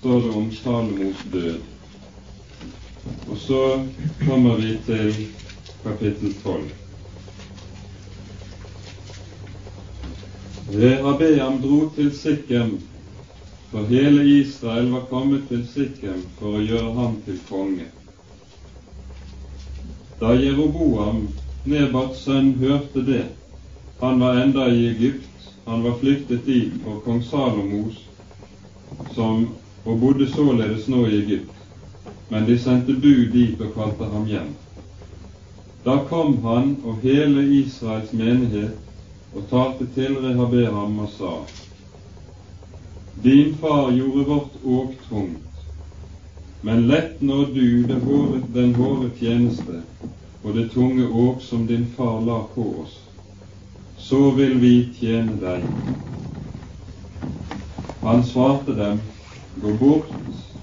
står det om Salomos død. Og så kommer vi til kapittel 12. Rehabeam dro til Sikkem, for hele Israel var kommet til Sikkem for å gjøre ham til konge. Da Jeroboam, Nebats sønn, hørte det, han var enda i Egypt, han var flyktet dit for kong Salomos, som, og bodde således nå i Egypt, men de sendte bud dit og kalte ham hjem. Da kom han og hele Israels menighet og talte til Rehaberam og sa:" Din far gjorde vårt åk tungt, men lett når du hårde, den hårde tjeneste og det tunge åk som din far la på oss. Så vil vi tjene deg. Han svarte dem, Gå bort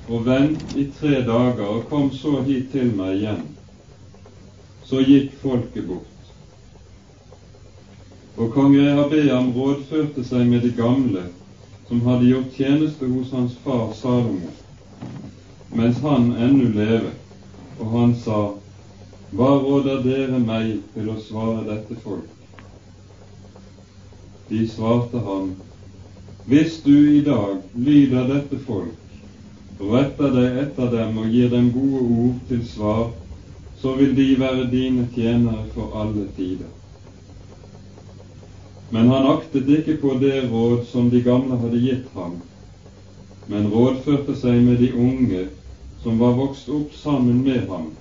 og vent i tre dager, og kom så hit til meg igjen. Så gikk folket bort. Og kong Rehabeam rådførte seg med de gamle som hadde gjort tjeneste hos hans far Salomo, mens han ennå leve, og han sa, Hva råder dere meg til å svare dette folk? De svarte ham, Hvis du i dag lyder dette folk, retter deg etter dem og gir dem gode ord til svar, så vil de være dine tjenere for alle tider. Men han aktet ikke på det råd som de gamle hadde gitt ham, men rådførte seg med de unge som var vokst opp sammen med ham,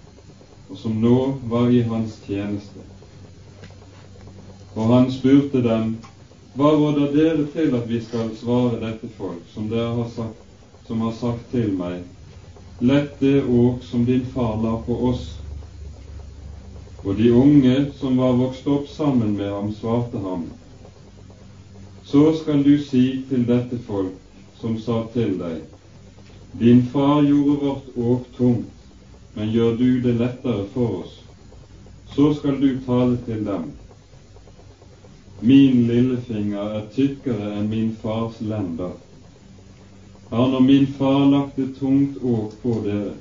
og som nå var i hans tjeneste. Og han spurte dem, Hva råder dere til at vi skal svare dette folk, som dere har sagt, som har sagt til meg, Lett det åk som din far la på oss. Og de unge som var vokst opp sammen med ham, svarte ham, så skal du si til dette folk som sa til deg, din far gjorde vårt åk tungt, men gjør du det lettere for oss, så skal du tale til dem. Min lillefinger er tykkere enn min fars lender. Har nå min far lagt et tungt åk på dere,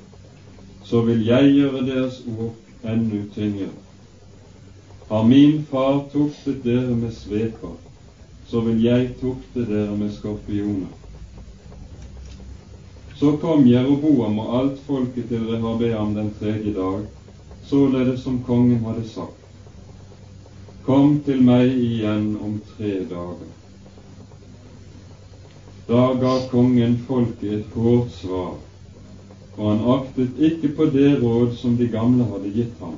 så vil jeg gjøre deres åk enda tyngre. Har min far tuktet dere med sveper, så vil jeg tukte dere med skorpioner. Så kom Jeroboam og alt folket til Rehabeam den tredje dag, således som kongen hadde sagt. Kom til meg igjen om tre dager. Da ga kongen folket et hårdt svar, og han aktet ikke på det råd som de gamle hadde gitt ham,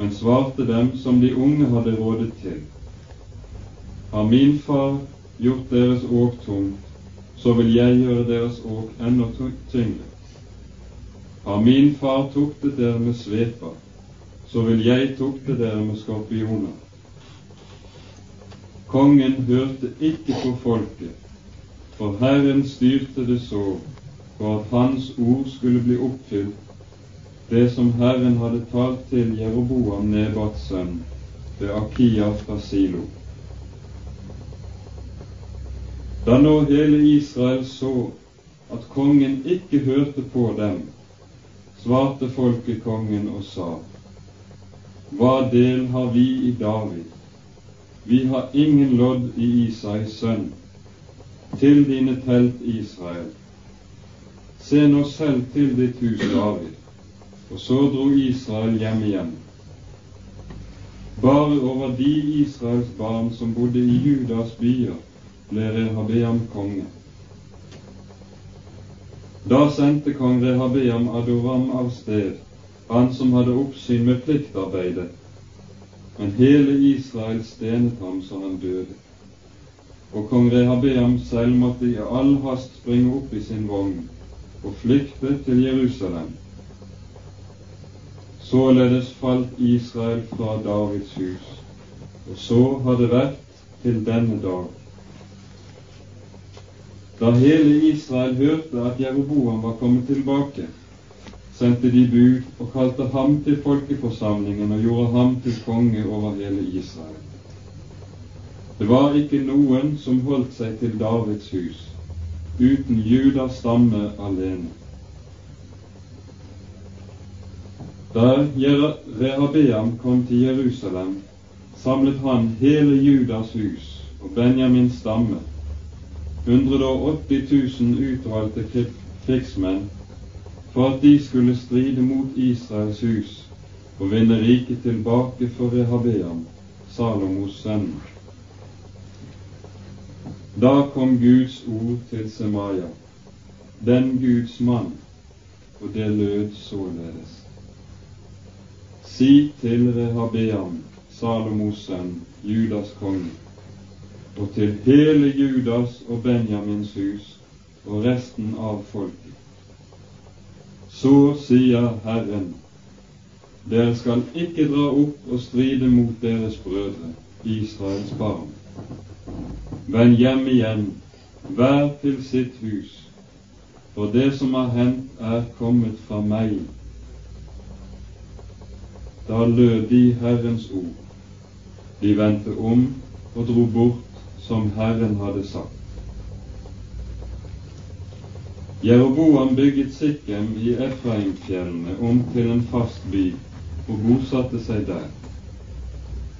men svarte dem som de unge hadde rådet til. Har min far gjort deres åk tungt, så vil jeg gjøre deres åk enda tyngre. Har min far tuktet dere med sveper, så vil jeg tukte dere med skorpioner. Kongen hørte ikke på folket, for Herren styrte det så for at Hans ord skulle bli oppfylt, det som Herren hadde talt til Jeroboam Nebats sønn ved Akia fra Silo. Da nå hele Israel så at kongen ikke hørte på dem, svarte folket kongen og sa:" Hva del har vi i David? Vi har ingen lodd i Isais sønn. Til dine telt, Israel. Se nå selv til ditt hus, David. Og så dro Israel hjem igjen. Bare over de Israels barn som bodde i Judas byer, ble Rehabeam konge. Da sendte kong Rehabeam Adoram av sted, han som hadde oppsyn med pliktarbeidet, men hele Israel stenet ham så han døde. Og kong Rehabeam selv måtte i all hast springe opp i sin vogn og flykte til Jerusalem. Således falt Israel fra Davids hus, og så har det vært til denne dag. Da hele Israel hørte at Jeroboam var kommet tilbake, sendte de bud og kalte ham til folkeforsamlingen og gjorde ham til konge over hele Israel. Det var ikke noen som holdt seg til Davids hus, uten Judas stamme alene. Da Rehabeam kom til Jerusalem, samlet han hele Judas hus og Benjamins stamme, 180 000 utvalgte krigsmenn, for at de skulle stride mot Israels hus og vinne riket tilbake for Rehabeam, Salomos sønn. Da kom Guds ord til Semaya, den Guds mann, og det lød således. Si til Rehabeam, Salomos sønn, Judas konge, og til hele Judas og Benjamins hus og resten av folket. Så sier Herren, dere skal ikke dra opp og stride mot deres brødre, Israels barn. Vend hjem igjen, hver til sitt hus, for det som har hendt, er kommet fra meg. Da lød de Herrens ord. De vendte om og dro bort som Herren hadde sagt. Jeroboam bygget Sikkem i Efraimfjellene om til en fast by og bosatte seg der.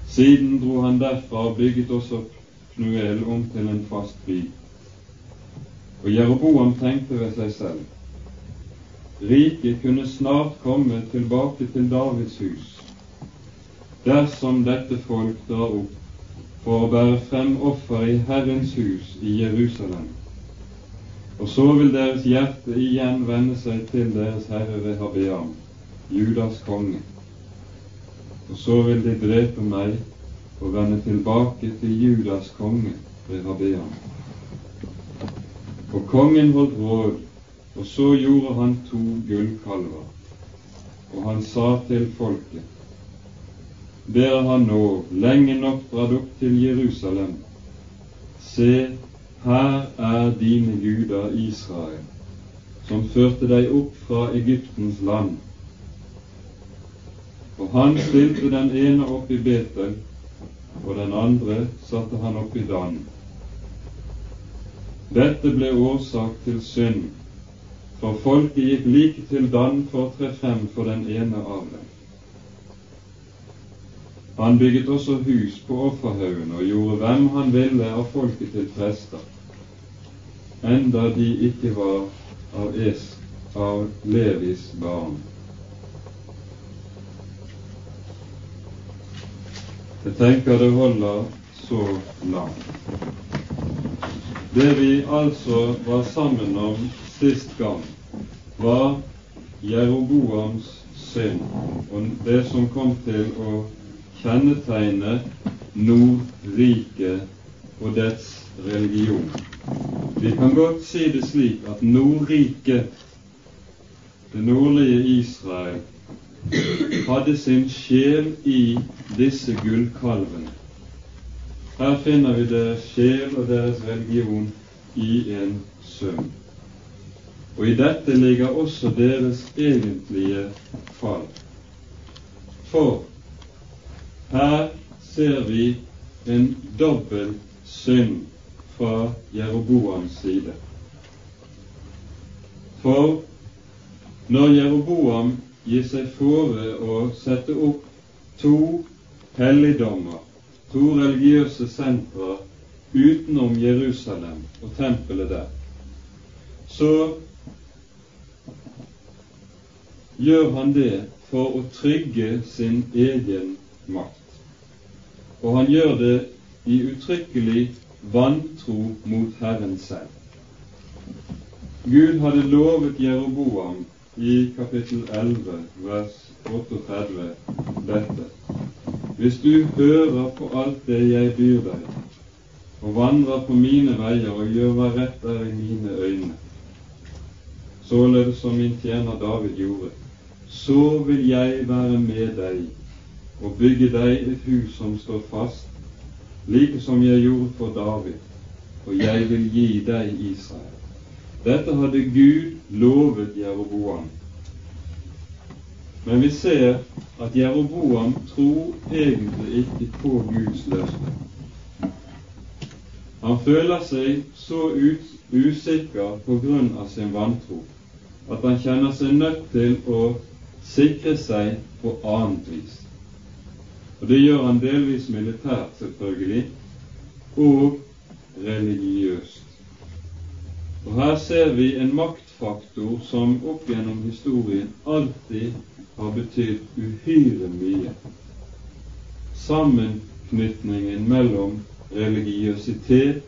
Siden dro han derfra og bygget også Knuel om til en fast by. Og Jeroboam tenkte ved seg selv riket kunne snart komme tilbake til Davids hus, dersom dette folk drar opp for å bære frem offer i Herrens hus i Jerusalem. Og så vil deres hjerte igjen vende seg til deres herre Rehabeam, Judas konge og så vil de drepe meg og vende tilbake til Judas konge Rehabeam. Og kongen holdt råd, og så gjorde han to gullkalver. Og han sa til folket, dere har nå lenge nok dratt opp til Jerusalem. Se, her er dine guder Israel, som førte deg opp fra Egyptens land og han stilte den ene opp i Betel, og den andre satte han opp i Dan. Dette ble årsak til synd, for folket gikk like til Dan for å tre frem for den ene av dem. Han bygget også hus på offerhaugen og gjorde hvem han ville av folket til prester, enda de ikke var av, es, av Levis barn. Jeg tenker det holder så langt. Det vi altså var sammen om sist gang, var Jeroboams synd og det som kom til å kjennetegne Nordriket og dets religion. Vi kan godt si det slik at Nordriket, det nordlige Israel, hadde sin sjel i disse gullkalvene. Her finner vi deres sjel og deres religion i en sum. Og i dette ligger også deres egentlige fall. For her ser vi en dobbel synd fra Jeroboams side. For når Jeroboam gir seg fore å sette opp to helligdommer, to religiøse sentra utenom Jerusalem og tempelet der, så gjør han det for å trygge sin egen makt. Og han gjør det i uttrykkelig vantro mot Herren selv. Gud hadde lovet Jeroboam i kapittel 11, vers 38 dette. Hvis du hører på alt det jeg byr deg, og vandrer på mine veier og gjør hva rett er i mine øyne, således som min tjener David gjorde, så vil jeg være med deg og bygge deg et hus som står fast, like som jeg gjorde for David, og jeg vil gi deg Israel. Dette hadde Gud lovet Jeroboam. Men vi ser at Jeroboam tror egentlig ikke på Guds løfte. Han føler seg så usikker på grunn av sin vantro at han kjenner seg nødt til å sikre seg på annet vis. Og Det gjør han delvis militært, selvfølgelig, og religiøst. Og Her ser vi en maktfaktor som opp gjennom historien alltid har betydd uhyre mye. Sammenknytningen mellom religiøsitet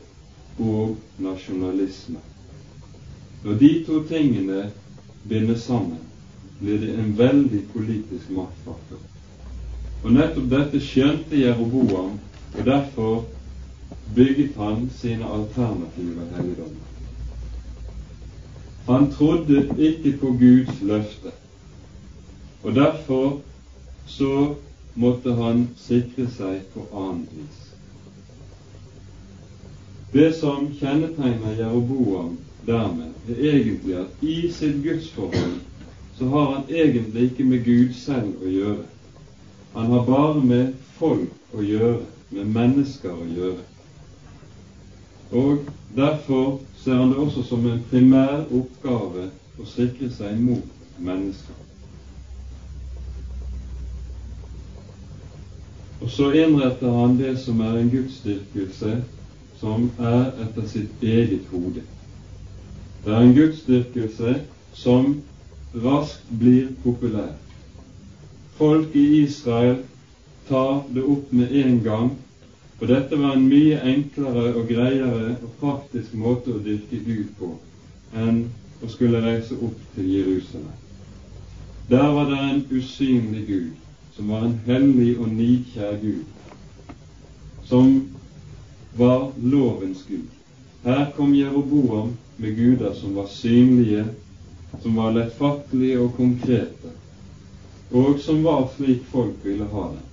og nasjonalisme. Når de to tingene bindes sammen, blir det en veldig politisk maktfaktor. Og nettopp dette skjønte Jeroboam, og derfor bygget han sine alternative helligdommer. Han trodde ikke på Guds løfte, og derfor så måtte han sikre seg på annet vis. Det som kjennetegner Jeroboam dermed, er egentlig at i sitt gudsforhold så har han egentlig ikke med Gud selv å gjøre. Han har bare med folk å gjøre, med mennesker å gjøre. Og derfor ser han det også som en primær oppgave å sikre seg mot mennesker. Og så innretter han det som er en gudsdyrkelse som er etter sitt eget hode. Det er en gudsdyrkelse som raskt blir populær. Folk i Israel tar det opp med en gang, for dette var en mye enklere og greiere og praktisk måte å dyrke Gud på enn å skulle reise opp til Jerusalem. Der var det en usynlig Gud, som var en hellig og nikjær Gud, som var lovens Gud. Her kom Jeroboam med guder som var synlige, som var lettfattelige og konkrete, og som var slik folk ville ha det.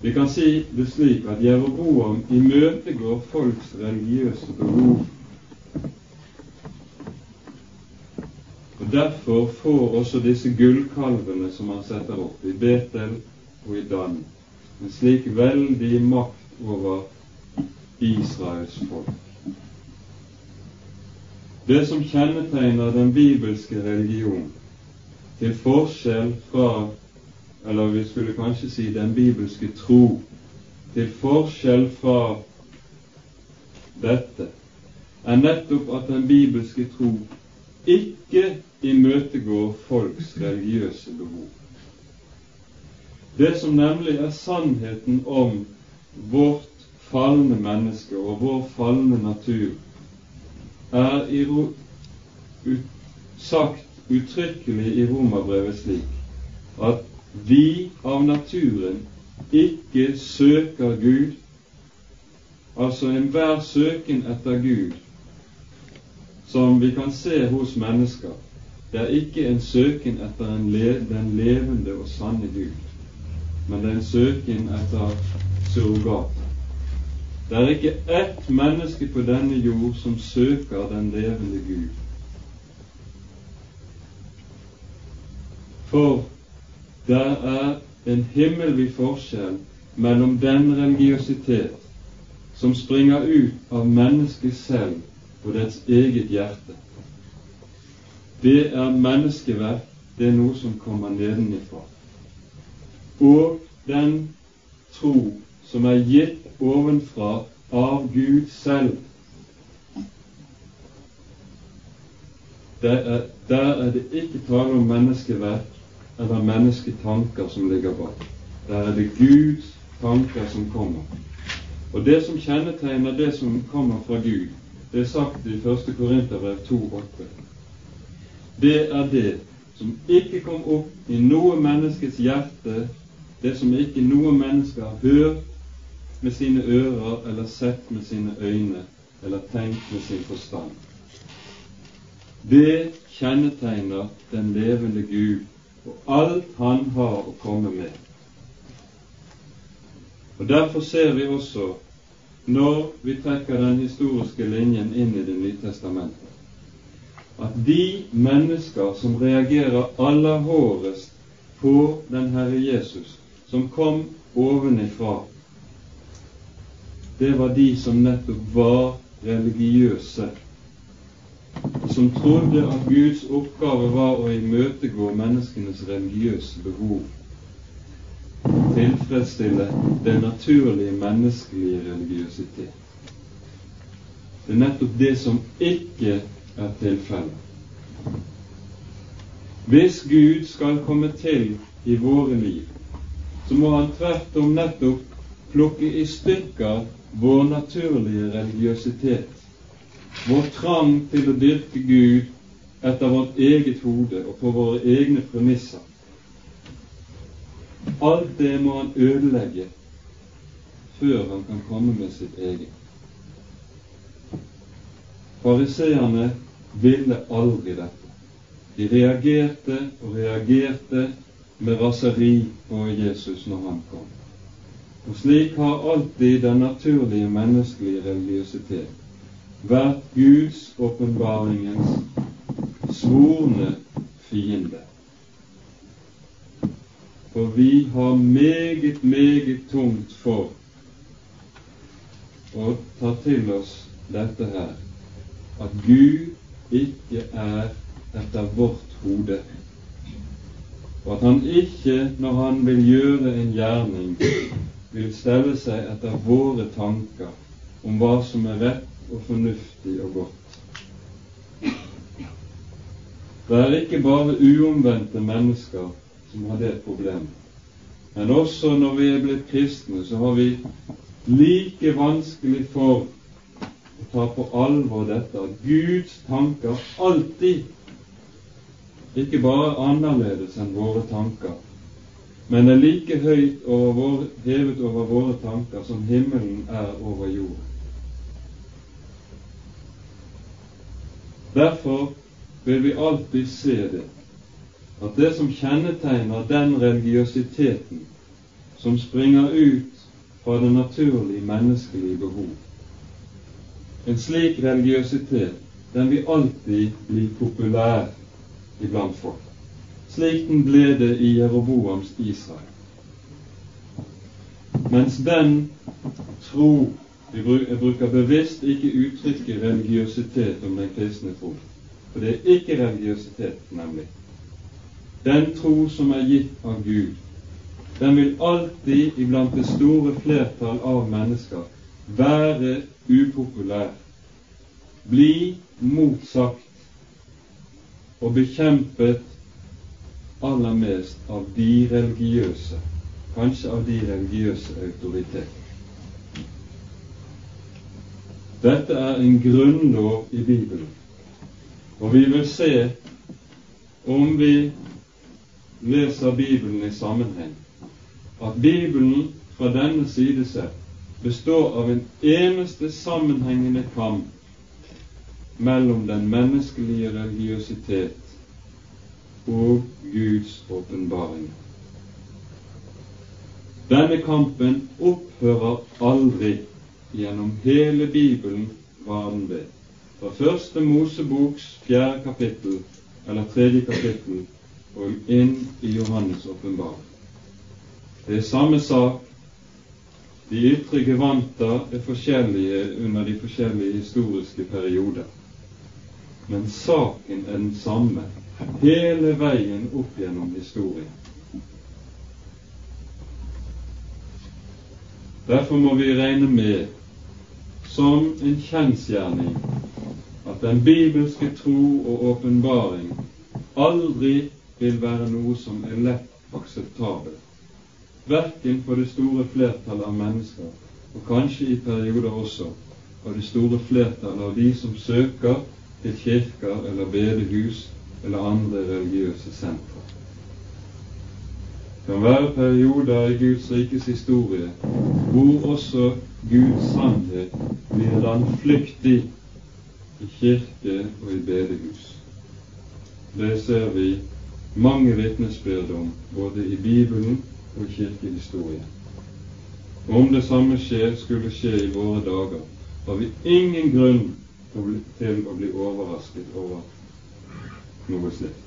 Vi kan si det slik at Jeroboam imøtegår folks religiøse behov. Og Derfor får også disse gullkalvene som han setter opp i Betel og i Dan, en slik veldig makt over Israels folk. Det som kjennetegner den bibelske religion, til forskjell fra eller vi skulle kanskje si den bibelske tro, til forskjell fra dette, er nettopp at den bibelske tro ikke imøtegår folks religiøse behov. Det som nemlig er sannheten om vårt falne menneske og vår falne natur, er i sagt uttrykkelig i Romerbrevet slik at vi av naturen ikke søker Gud, altså enhver søken etter Gud som vi kan se hos mennesker, det er ikke en søken etter en le, den levende og sanne Gud, men det er en søken etter surrogater. Det er ikke ett menneske på denne jord som søker den levende Gud. For det er en himmelvid forskjell mellom den religiøsitet som springer ut av mennesket selv og dets eget hjerte. Det er menneskeverk, det er noe som kommer nedenifra. Og den tro som er gitt ovenfra av Gud selv. Der er, der er det ikke tale om menneskeverk eller mennesketanker som ligger bak. Der er det Guds tanker som kommer. Og det som kjennetegner det som kommer fra Gud, det er sagt i 1. Korinterbrev 2,8. Det er det som ikke kom opp i noe menneskets hjerte, det som ikke noe menneske har hørt med sine ører eller sett med sine øyne eller tenkt med sin forstand. Det kjennetegner den levende Gud og alt han har å komme med. Og Derfor ser vi også, når vi trekker den historiske linjen inn i Det nye testamentet, at de mennesker som reagerer aller hårdest på den Herre Jesus, som kom ovenifra det var de som nettopp var religiøse som trodde at Guds oppgave var å imøtegå menneskenes religiøse behov, tilfredsstille den naturlige menneskelige religiøsitet. Det er nettopp det som ikke er tilfellet. Hvis Gud skal komme til i våre liv, så må Han tvert om nettopp plukke i stykker vår naturlige religiøsitet, vår trang til å dyrke Gud etter vårt eget hode og på våre egne premisser. Alt det må han ødelegge før han kan komme med sitt eget. Fariseerne ville aldri dette. De reagerte og reagerte med raseri på Jesus når han kom. Og slik har alltid den naturlige menneskelige religiøsitet vært Guds åpenbaringens svorne fiende. For vi har meget, meget tungt for å ta til oss dette her, at Gud ikke er etter vårt hode, og at Han ikke, når Han vil gjøre en gjerning, vil stelle seg etter våre tanker om hva som er rett og fornuftig og godt. Det er ikke bare uomvendte mennesker som har det problemet. Men også når vi er blitt kristne, så har vi like vanskelig for å ta på alvor dette at Guds tanker alltid ikke bare er annerledes enn våre tanker, men er like høyt over vår, hevet over våre tanker som himmelen er over jorden. Derfor vil vi alltid se det, at det som kjennetegner den religiøsiteten som springer ut fra det naturlige menneskelige behov En slik religiøsitet den vil alltid bli populær iblant folk slik den ble det i Jeroboams Israel. Mens den tro Jeg bruker bevisst ikke uttrykket religiøsitet om den kristne tro, for det er ikke religiøsitet, nemlig. Den tro som er gitt av Gud, den vil alltid iblant det store flertall av mennesker være upopulær, bli motsagt og bekjempet aller mest av de religiøse, kanskje av de religiøse autoriteter. Dette er en grunnlov i Bibelen, og vi vil se om vi leser Bibelen i sammenheng, at Bibelen fra denne side sett består av en eneste sammenhengende kamp mellom den menneskelige religiøsitet og Guds åpenbaring. Denne kampen opphører aldri gjennom hele Bibelen var den ved. Fra første Moseboks fjerde kapittel eller tredje kapittel og inn i Johannes' åpenbaring. Det er samme sak. De ytre gevanter er forskjellige under de forskjellige historiske perioder. Men saken er den samme hele veien opp gjennom historien. Derfor må vi regne med som en kjensgjerning at den bibelske tro og åpenbaring aldri vil være noe som er lett akseptabel, verken for det store flertallet av mennesker, og kanskje i perioder også for det store flertallet av de som søker til kirker eller bedehus eller andre religiøse sentre. Det kan være perioder i Guds rikes historie hvor også Guds sannhet blir landflyktig i kirke og i bedehus. Det ser vi mange vitnesbyrd om både i Bibelen og i kirkehistorien. Om det samme skjer, skulle skje i våre dager, har vi ingen grunn til å bli overrasket over noe slikt.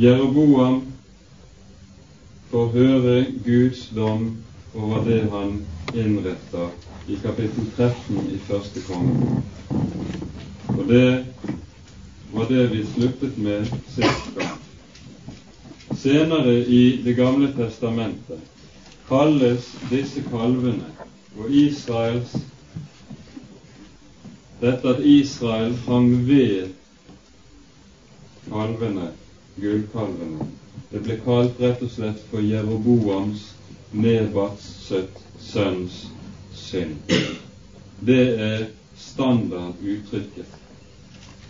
Jeroboam får høre Guds dom over det han innretter i kapittel 13 i første konge. Og det var det vi sluttet med sist gang. Senere i Det gamle testamentet kalles disse kalvene og Israels dette at Israel hang ved kalvene, gullkalvene, det ble kalt rett og slett for Jeroboams, Nebats sønns synd. Det er standarduttrykket.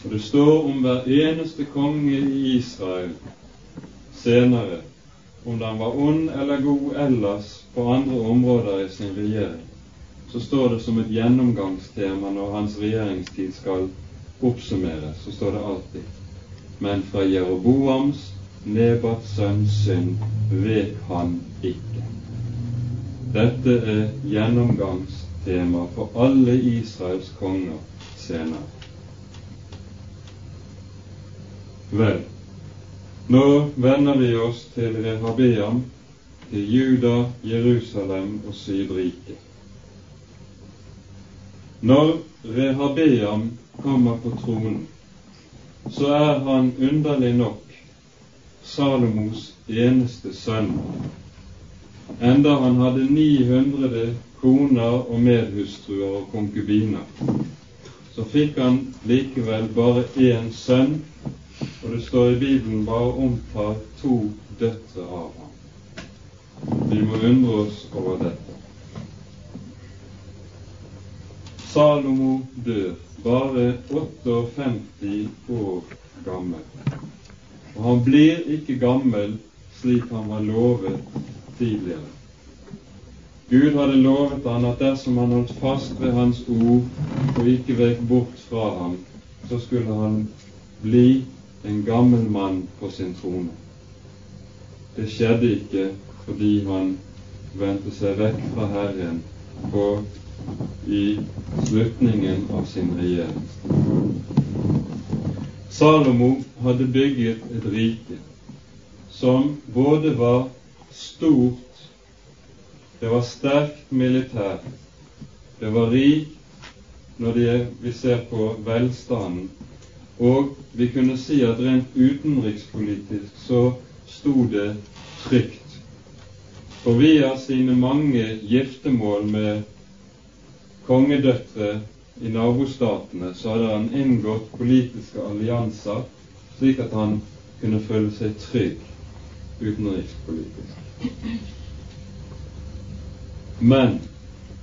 Og det står om hver eneste konge i Israel senere, om den var ond eller god ellers på andre områder i sin regjering, så står det som et gjennomgangstema når hans regjeringstid skal oppsummeres, så står det alltid Men fra Jeroboams, Nebats sønns synd, vek han ikke. Dette er gjennomgangstema for alle Israels konger senere. Vel, nå vender vi oss til Rehabeam, til Juda, Jerusalem og Sydriket. Når Rehabeam kommer på tronen, så er han underlig nok Salomos eneste sønn, enda han hadde 900 koner og medhustruer og konkubiner. Så fikk han likevel bare én sønn, og det står i Bibelen bare omtalt to døtre av ham. Vi må undre oss over dette. Salomo dør bare 58 år gammel. Og han blir ikke gammel slik han var lovet tidligere. Gud hadde lovet han at dersom han holdt fast ved hans ord og ikke vek bort fra ham, så skulle han bli en gammel mann på sin trone. Det skjedde ikke fordi han vendte seg vekk fra Herren på, i slutningen av sin regjering. Salomo hadde bygget et rike som både var stort, det var sterkt militært, det var rikt når det, vi ser på velstanden og vi kunne si at rent utenrikspolitisk så sto det trygt. For via sine mange giftermål med kongedøtre i nabostatene så hadde han inngått politiske allianser slik at han kunne føle seg trygg utenrikspolitisk. Men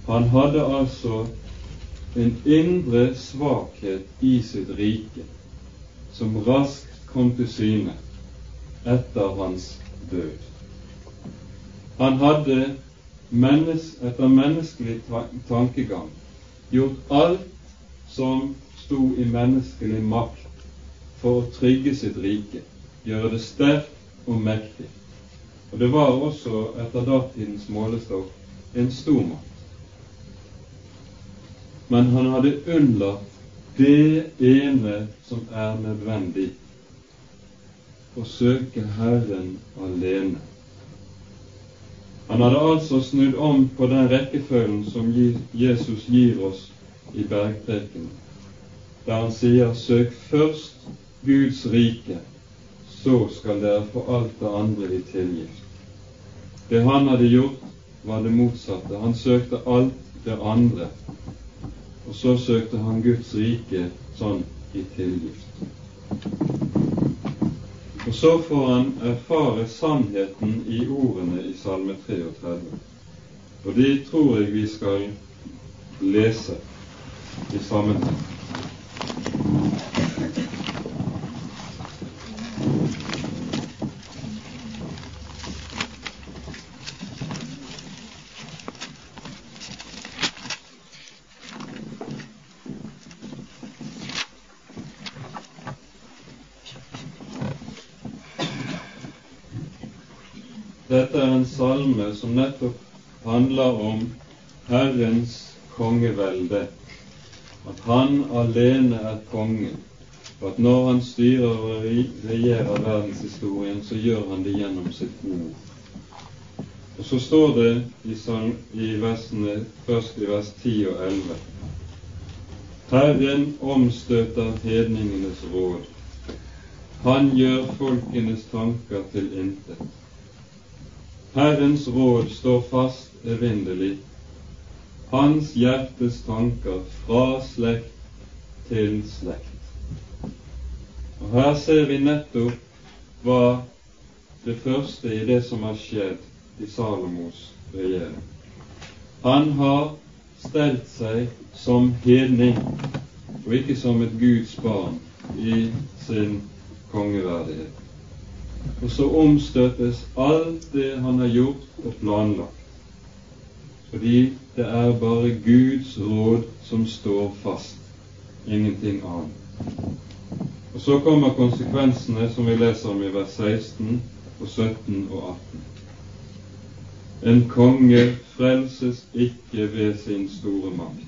han hadde altså en indre svakhet i sitt rike som raskt kom til syne etter hans død. Han hadde mennes, etter menneskelig tankegang gjort alt som sto i menneskelig makt for å trygge sitt rike, gjøre det sterkt og mektig. Og det var også etter datidens målestokk en stor makt. Men han hadde unnlatt det ene som er nødvendig å søke Herren alene. Han hadde altså snudd om på den rekkefølgen som Jesus gir oss i bergprekenen, der han sier 'Søk først Guds rike, så skal dere få alt det andre i tilgift'. Det han hadde gjort, var det motsatte. Han søkte alt det andre og så søkte han Guds rike sånn i tilgift. Og så får han erfare sannheten i ordene i Salme 33. Og de tror jeg vi skal lese i sammenheng. Dette er en salme som nettopp handler om Herrens kongevelde, at Han alene er kongen, og at når Han styrer og regjerer verdenshistorien, så gjør Han det gjennom sitt ord. Og så står det i, i versene, først i vers 10 og 11 Herren omstøter hedningenes råd. Han gjør folkenes tanker til intet. Herrens råd står fast evinnelig. Hans hjertes tanker fra slekt til slekt. Og Her ser vi nettopp hva det første i det som har skjedd i Salomos regjering. Han har stelt seg som hedning, og ikke som et Guds barn i sin kongeverdighet. Og så omstøtes alt det han har gjort og planlagt, fordi det er bare Guds råd som står fast, ingenting annet. Og så kommer konsekvensene som vi leser om i vers 16 og 17 og 18. En konge frelses ikke ved sin store makt.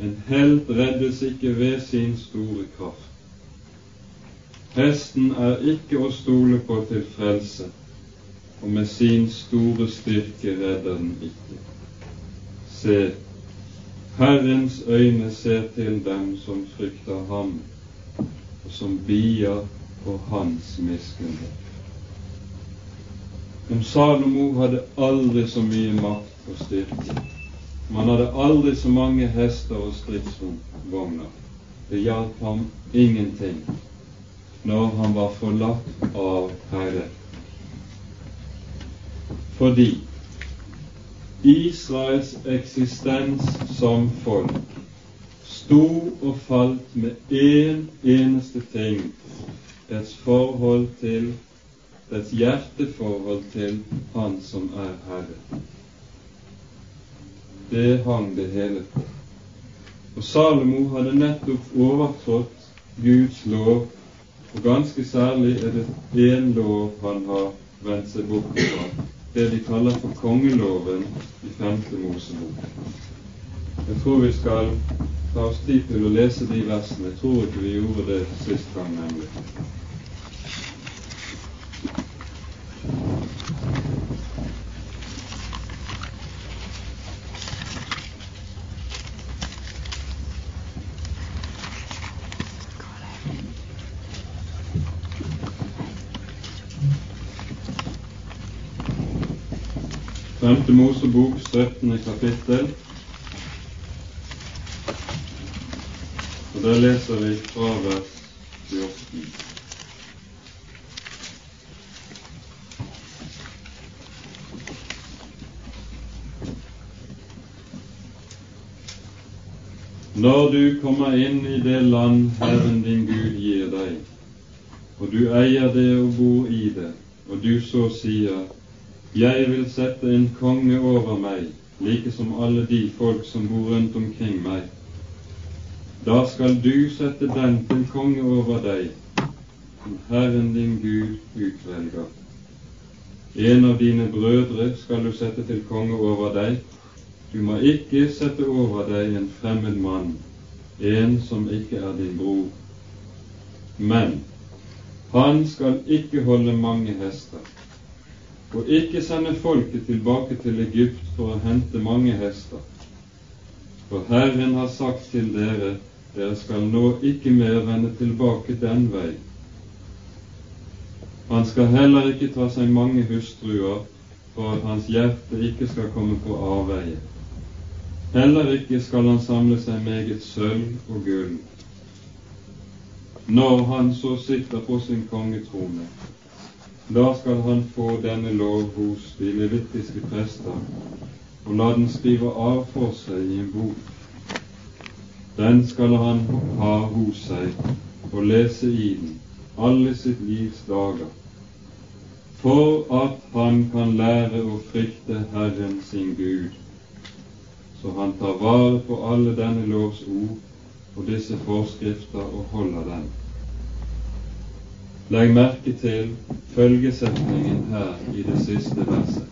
En helt reddes ikke ved sin store kraft. Hesten er ikke å stole på til frelse, og med sin store styrke redder den ikke. Se, Herrens øyne ser til dem som frykter ham, og som bier på hans miskunnhet. Men Salomo hadde aldri så mye makt og styrke. Man hadde aldri så mange hester og stridsvogner. Det hjalp ham ingenting når han var forlatt av Herren. Fordi Israels eksistens som folk sto og falt med én eneste ting dets forhold til dets hjerteforhold til Han som er Herre. Det hang det hele på. Og Salomo hadde nettopp overtrådt Guds lov, og ganske særlig er det én lov han har vendt seg bort fra, det de kaller for kongeloven i femte Mosebok. Jeg tror vi skal ta oss tid til å lese de versene. Jeg tror ikke vi gjorde det sist gang, nemlig. Femte Mosebok, 17. kapittel. Og Der leser vi fra vers 14. Når du kommer inn i det land Herren din Gud gir deg, og du eier det og bor i det, og du så sier jeg vil sette en konge over meg, like som alle de folk som bor rundt omkring meg. Da skal du sette den til konge over deg, som Herren din Gud utvelger. En av dine brødre skal du sette til konge over deg. Du må ikke sette over deg en fremmed mann, en som ikke er din bror. Men han skal ikke holde mange hester og ikke sende folket tilbake til Egypt for å hente mange hester. For Herren har sagt til dere, dere skal nå ikke mer vende tilbake den vei. Han skal heller ikke ta seg mange hustruer, for at hans hjerte ikke skal komme på avveie. Heller ikke skal han samle seg meget sølv og gull. Når han så sitter på sin kongetrone, da skal han få denne lov hos de levittiske prester og la den skrive av for seg i en bok. Den skal han ha hos seg og lese i den alle sitt livs dager, for at han kan lære å frykte Herren sin Gud, så han tar vare på alle denne lovs ord og disse forskrifter og holder dem. Legg merke til følgesetningen her i det siste verset.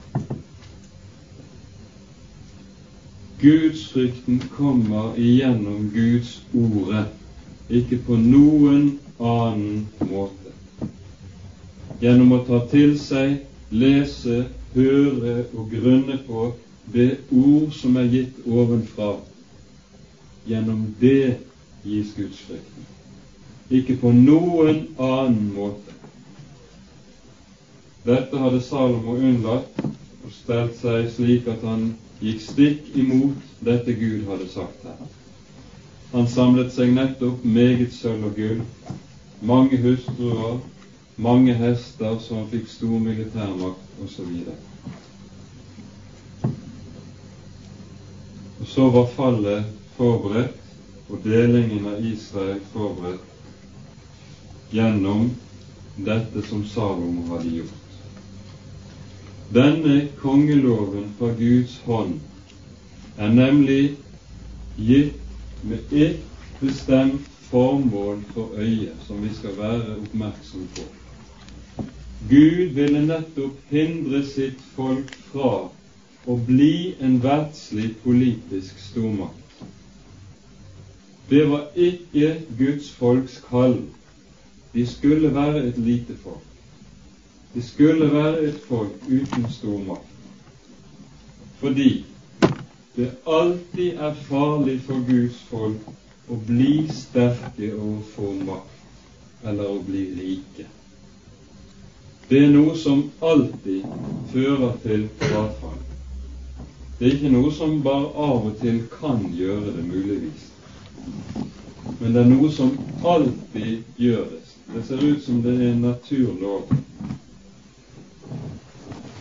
Gudsfrykten kommer igjennom Guds ordet, ikke på noen annen måte. Gjennom å ta til seg, lese høre og grunne på det ord som er gitt ovenfra. Gjennom det gis gudsfrykten. Ikke på noen annen måte. Dette hadde Salomo unnlatt og stelt seg slik at han gikk stikk imot dette Gud hadde sagt her. Han samlet seg nettopp meget sølv og gull, mange hustruer, mange hester, så han fikk stor militærmakt osv. Og så var fallet forberedt, og delingen av Israel forberedt gjennom dette som Salomo hadde gjort. Denne kongeloven fra Guds hånd er nemlig gitt med ett bestemt formål for øyet, som vi skal være oppmerksom på. Gud ville nettopp hindre sitt folk fra å bli en verdslig politisk stormakt. Det var ikke Guds folks kall. De skulle være et lite folk. De skulle være et folk uten stor makt. Fordi det alltid er farlig for Guds folk å bli sterke og få makt eller å bli rike. Det er noe som alltid fører til frafall. Det er ikke noe som bare av og til kan gjøre det, muligvis. Men det er noe som alltid gjør Det ser ut som det er en naturlov.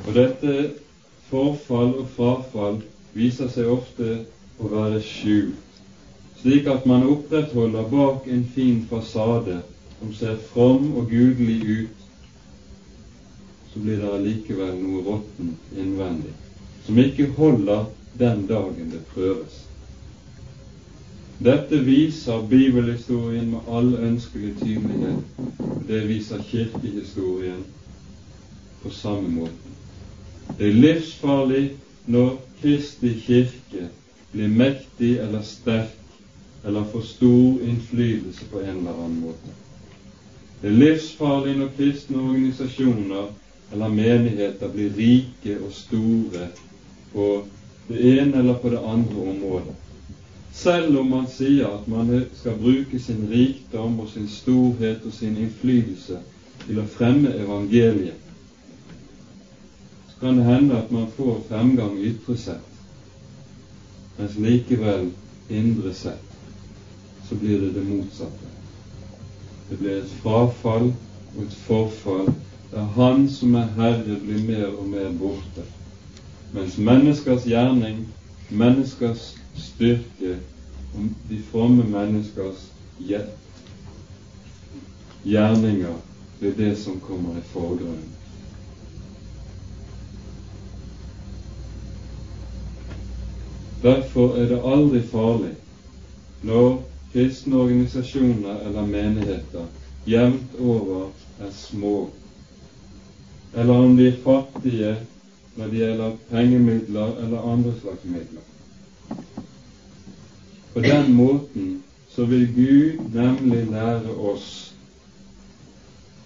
Og dette forfall og frafall viser seg ofte å være skjult, slik at man opprettholder bak en fin fasade som ser from og gudelig ut, så blir det allikevel noe råttent innvendig, som ikke holder den dagen det prøves. Dette viser bibelhistorien med all ønskelig tydelighet. Det viser kirkehistorien på samme måte. Det er livsfarlig når Kristi kirke blir mektig eller sterk eller får stor innflytelse på en eller annen måte. Det er livsfarlig når kristne organisasjoner eller menigheter blir rike og store på det ene eller på det andre området. Selv om man sier at man skal bruke sin rikdom og sin storhet og sin innflytelse til å fremme evangeliet, så kan det hende at man får fremgang ytre sett, mens likevel indre sett så blir det det motsatte. Det blir et frafall og et forfall der Han som er Herre, blir mer og mer borte, mens menneskers gjerning, menneskers styrke de fromme menneskers gjerninger blir det som kommer i forgrunnen. Derfor er det aldri farlig når kristne organisasjoner eller menigheter jevnt over er små, eller om de er fattige når det gjelder pengemidler eller andre slags midler. På den måten så vil Gud nemlig lære oss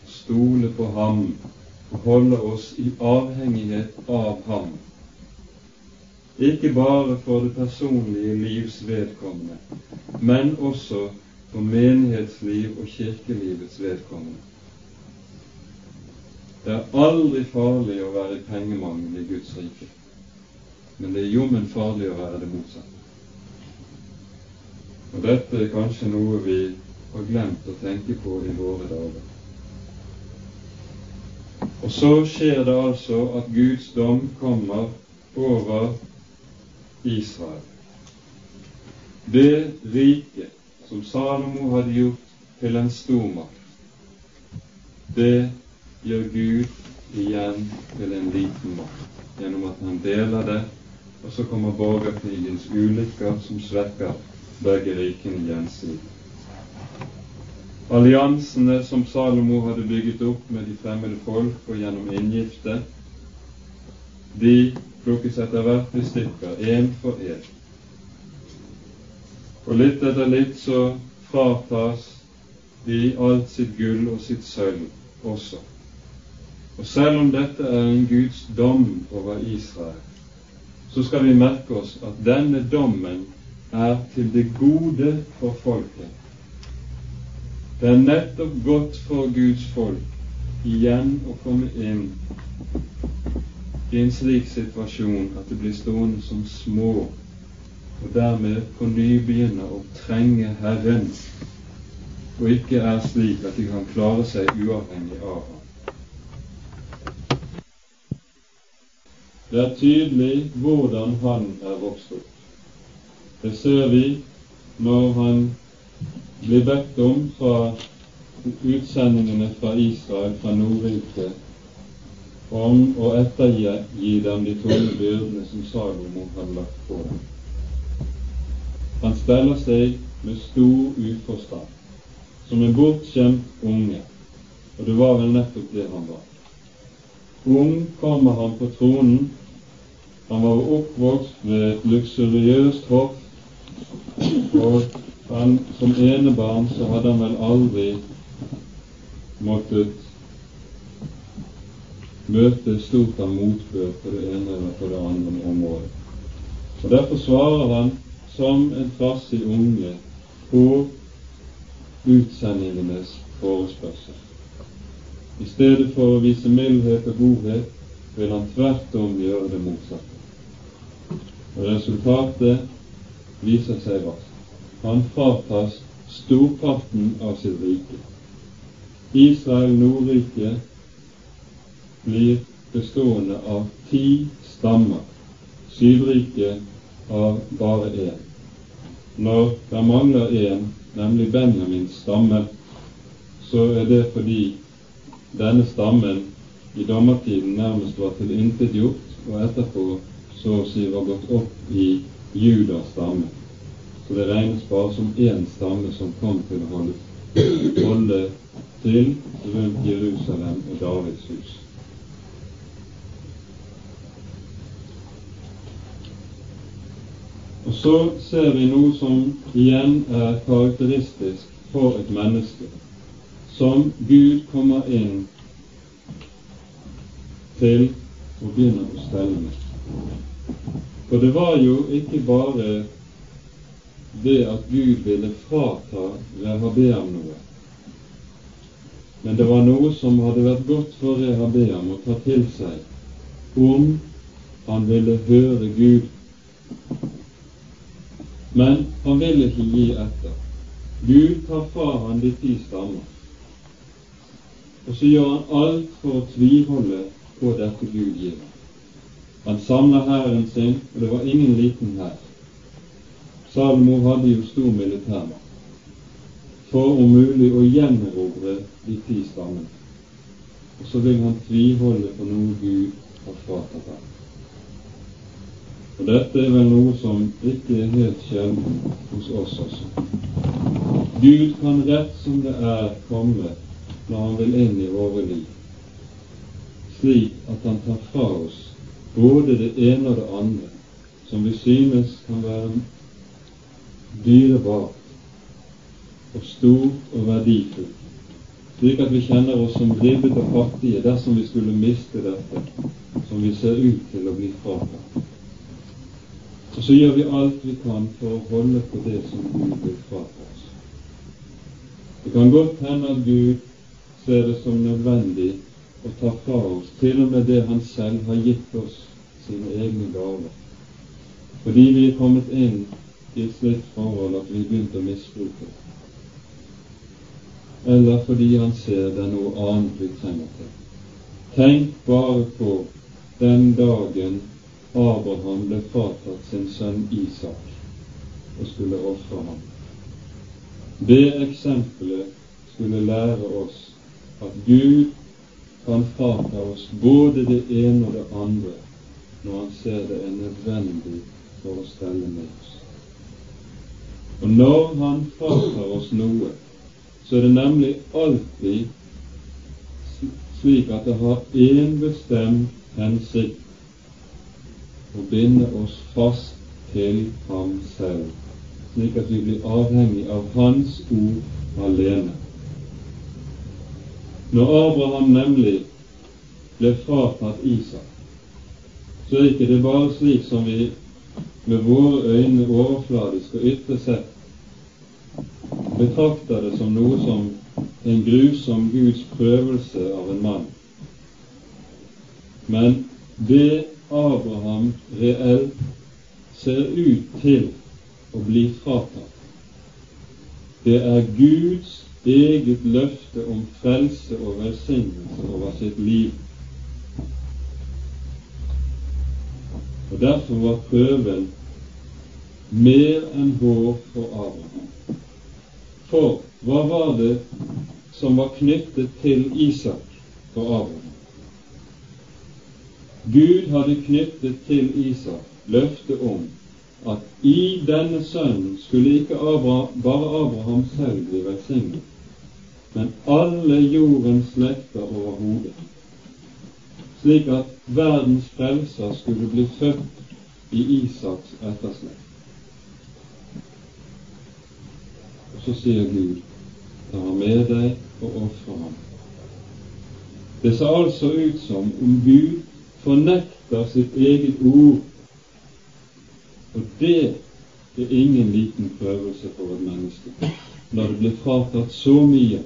stole på Ham og holde oss i avhengighet av Ham ikke bare for det personlige livs vedkommende, men også for menighetsliv og kirkelivets vedkommende. Det er aldri farlig å være i pengemangel i Guds rike, men det er jommen farlig å være det motsatte. Og dette er kanskje noe vi har glemt å tenke på i våre dager. Og så skjer det altså at Guds dom kommer over Israel. Det riket som Salomo hadde gjort til en stormakt, det gjør Gud igjen til en liten makt gjennom at han deler det, og så kommer borgerkrigens ulykker som svekker begge rikene gjensidig. Alliansene som Salomo hadde bygget opp med de fremmede folk og gjennom inngifte, de plukkes etter hvert i stykker, én for én. Og litt etter litt så fratas de alt sitt gull og sitt sølv også. Og selv om dette er en Guds dom over Israel, så skal vi merke oss at denne dommen er til det gode for folket. Det er nettopp godt for Guds folk igjen å komme inn i en slik situasjon at de blir stående som små, og dermed på ny begynne å trenge Herren, og ikke er slik at de kan klare seg uavhengig av ham. Det er tydelig hvordan han er vokst opp. Det ser vi når han blir bedt om fra utsendingene fra Israel, fra Nordriket, om å ettergi dem de tunge byrdene som Salomo hadde lagt på dem. Han steller seg med stor uforstand, som en bortskjemt unge, og det var vel nettopp det han var. Ung kommer han på tronen. Han var oppvokst med et luksuriøst hoff, og han, som enebarn så hadde han vel aldri måttet møte stort av motbør på det ene eller på det andre området. Og Derfor svarer han som en trassig unge på utsendingenes forespørsel. I stedet for å vise mildhet og godhet vil han tvert om gjøre det motsatte. Og resultatet viser seg raskt. Han fratas storparten av sitt rike. Israel Nordrike blir bestående av ti stammer, Sydriket av bare én. Når det mangler én, nemlig Benjamins stamme, så er det fordi denne stammen i dommertiden nærmest var tilintetgjort, og etterpå så å si var gått opp i Judas stamme. Så det regnes bare som én stamme som kom til å holde, holde til rundt Jerusalem og Davids hus. Og så ser vi noe som igjen er karakteristisk for et menneske som Gud kommer inn til og begynner å stelle med. For det var jo ikke bare det at Gud ville frata Rehabeam noe, men det var noe som hadde vært godt for Rehabeam å ta til seg om han ville høre Gud. Men han ville ikke gi etter. Gud tar fra han de ti stammer. Og så gjør han alt for å tviholde på dette Gud gir ham. Han samla hæren sin, og det var ingen liten hær. Salomo hadde jo stor militærmakt for om mulig å gjenerobre de ti stammene. Og så vil han tviholde på noe Gud har fratatt ham. Og dette er vel noe som ikke er helt sjelden hos oss også. Gud kan rett som det er komme når han vil inn i våre liv, slik at han tar fra oss både det ene og det andre som vi synes kan være dyrebart og stort og verdifullt, slik at vi kjenner oss som ribbet og fattige dersom vi skulle miste dette som vi ser ut til å bli fratatt. Og så gjør vi alt vi kan for å holde på det som Gud vil frata oss. Det kan godt hende at Gud ser det som nødvendig å ta fra oss til og med det Han selv har gitt oss sine egne gaver, fordi vi er kommet inn i et slikt forhold at vi begynte begynt å misbruke det, eller fordi Han ser det er noe annet vi trenger til. Tenk bare på den dagen Abraham ble fratatt sin sønn Isak og skulle ofre ham. Det eksempelet skulle lære oss at Gud kan frata oss både det ene og det andre når Han ser det er nødvendig for å stelle med oss. Og når Han fratar oss noe, så er det nemlig alltid slik at det har én bestemt hensikt å binde oss fast til Ham selv, slik at vi blir avhengig av Hans ord alene. Når Abraham nemlig ble fratatt Isak, så er ikke det bare slik som vi med våre øyne overfladisk og ytre sett betrakter det som noe som en grusom Guds prøvelse av en mann. Men det Abraham reelt ser ut til å bli fratatt, det er Guds eget løfte om frelse og velsignelse over sitt liv. Og Derfor var prøven mer enn hår for Abraham. For hva var det som var knyttet til Isak for Abraham? Gud hadde knyttet til Isak løftet om at i denne sønnen skulle ikke Abraham, bare Abraham selv bli velsignet, men alle jordens slekter overhodet, slik at verdens frelser skulle bli født i Isaks etterslekt. Og så sier Gud, ta ham med deg og ofre ham. Det ser altså ut som om Gud fornekter sitt eget ord og det er ingen liten prøvelse for et menneske når det blir fratatt så mye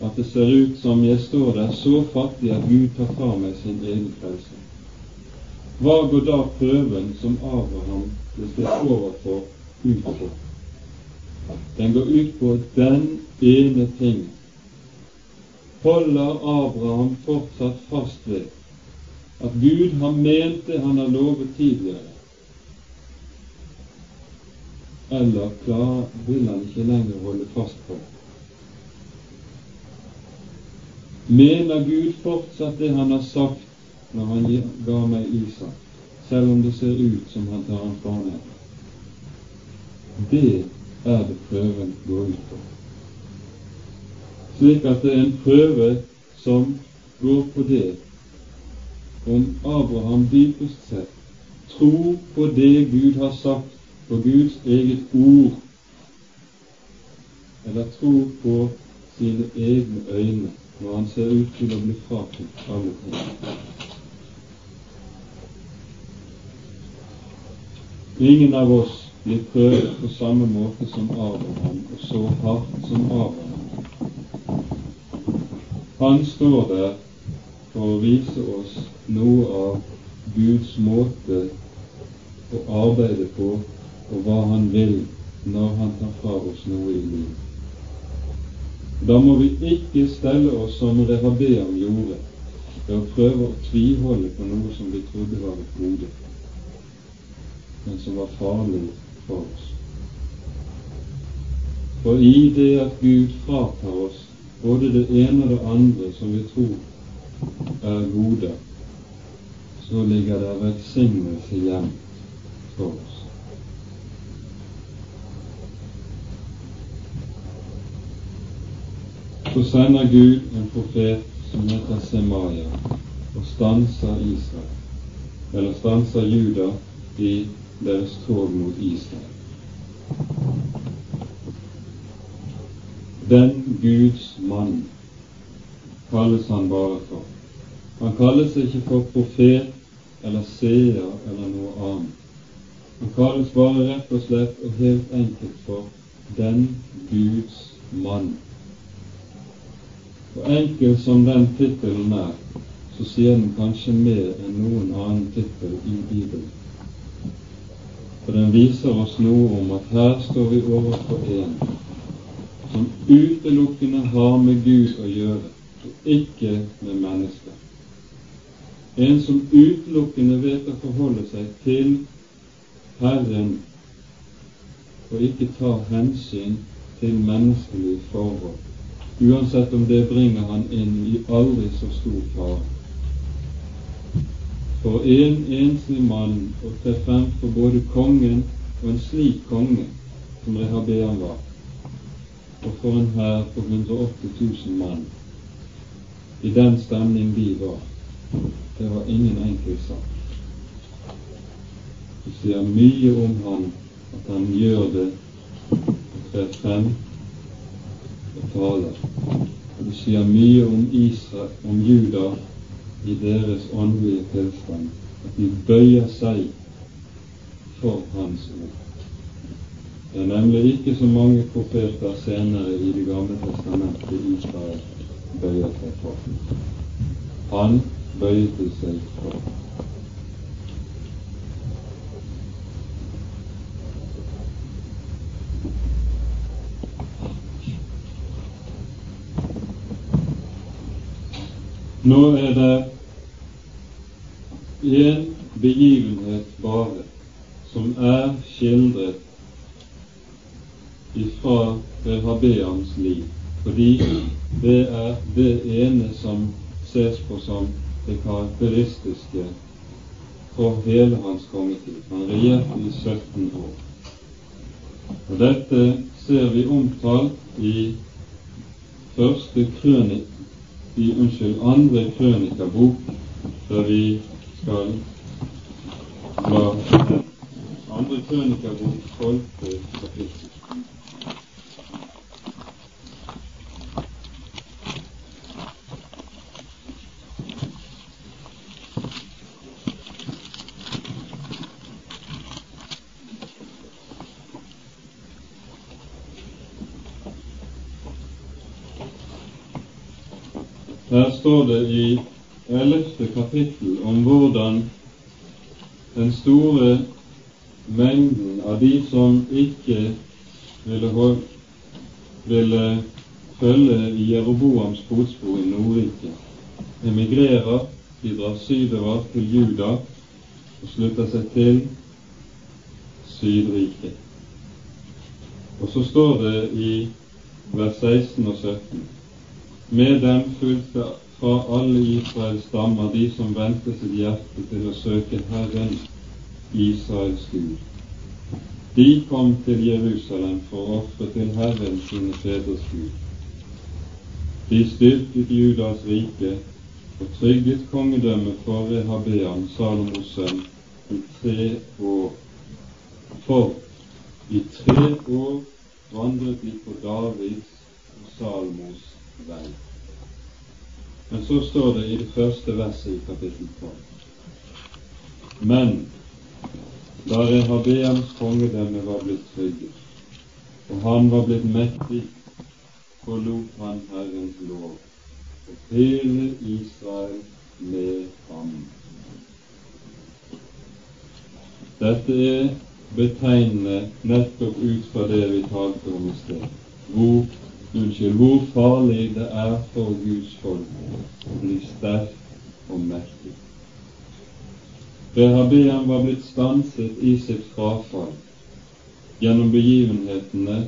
at det ser ut som jeg står der så fattig at Gud tar fra meg sin egen frelse. Hva går da prøven som Abraham ble stilt overfor, ut på? Den går ut på den ene ting. Holder Abraham fortsatt fast ved at Gud har ment det han har lovet tidligere, eller klar, vil han ikke lenger holde fast på. Mener Gud fortsatt det han har sagt når han ga meg Isak, selv om det ser ut som han tar en fra? Det er det prøven går ut på. Slik at det er en prøve som går på det om Abraham dypest sett tror på det Gud har sagt på Guds eget ord, eller tro på sine egne øyne når han ser ut til å bli fratatt alle ting. Ingen av oss blir prøvet på samme måte som Abraham, og så hardt som Abraham. Han står der for å vise oss noe av Guds måte å arbeide på og hva Han vil når Han tar fra oss noe i livet. Da må vi ikke stelle oss som Rehabeam gjorde, ved å prøve å tviholde på noe som vi trodde var et gode, men som var farlig for oss. For i det at Gud fratar oss både det ene og det andre som vi tror er gode, så ligger det velsignelse igjen for oss. Så sender Gud en profet som heter Semaya, og stanser Israel, eller stanser Juda i deres tog mot Israel. Den Guds mann kalles han bare for. Han kalles ikke for profet eller seer eller noe annet. Han kalles bare rett og slett og helt enkelt for den Guds mann. Og enkel som den tittelen er, så sier den kanskje mer enn noen annen tittel i Bibelen. For den viser oss noe om at her står vi overfor en som utelukkende har med Gud å gjøre, og ikke med mennesker. En som utelukkende vet å forholde seg til Herren og ikke tar hensyn til menneskelige forhold uansett om det bringer han inn i aldri så stor fare. For en enslig mann å tre frem for både kongen og en slik konge som Rehabean var, og for en hær på 180 000 mann, i den stemning de var, det var ingen enkel sak. Det sier mye om han at han gjør det og trer frem taler. Og det sier mye om Israel, om Juda i deres åndelige tilstand at de bøyer seg for Hans ord. Det er nemlig ikke så mange profeter senere i Det gamle testamentet Israel bøyer seg for. Han bøyde seg for. Nå er det én begivenhet bare som er skildret ifra Rehabeams liv, fordi det er det ene som ses på som det karakteristiske for hele hans kongetid. Han regjerte i 17 år. Og Dette ser vi omtalt i første krønik, i unnskyld, andre krønikabok, der vi skal la andre krønikabok tolvte kapittel. Står det i ellevte kapittel om hvordan den store mengden av de som ikke ville, ville følge i Jeroboams fotspor i Nordrike, emigrerer, de drar sydover til Juda og slutter seg til Sydriket. Og så står det i vers 16 og 17 med dem fulgte fra alle Israels stammer de som vendte sitt hjerte til å søke Herren, Israels Gud. De kom til Jerusalem for å ofre til Herren sine fedres Gud. De styrket Judas rike og trygget kongedømmet for Rehabean, Salomos sønn, i tre år. For i tre år vandret de på Davids og Salomos vei. Men så står det i det første verset i kapittel 12. Men da Rehabeams kongedømme var blitt trygget, og han var blitt mektig, forlot han Herrens lov, og hele Israel med ham. Dette er betegnende nettopp ut fra det vi talte om i sted, hvor unnskyld, hvor farlig det er for Guds folk å bli sterk og mektig. Rehabeam var blitt stanset i sitt frafall gjennom begivenhetene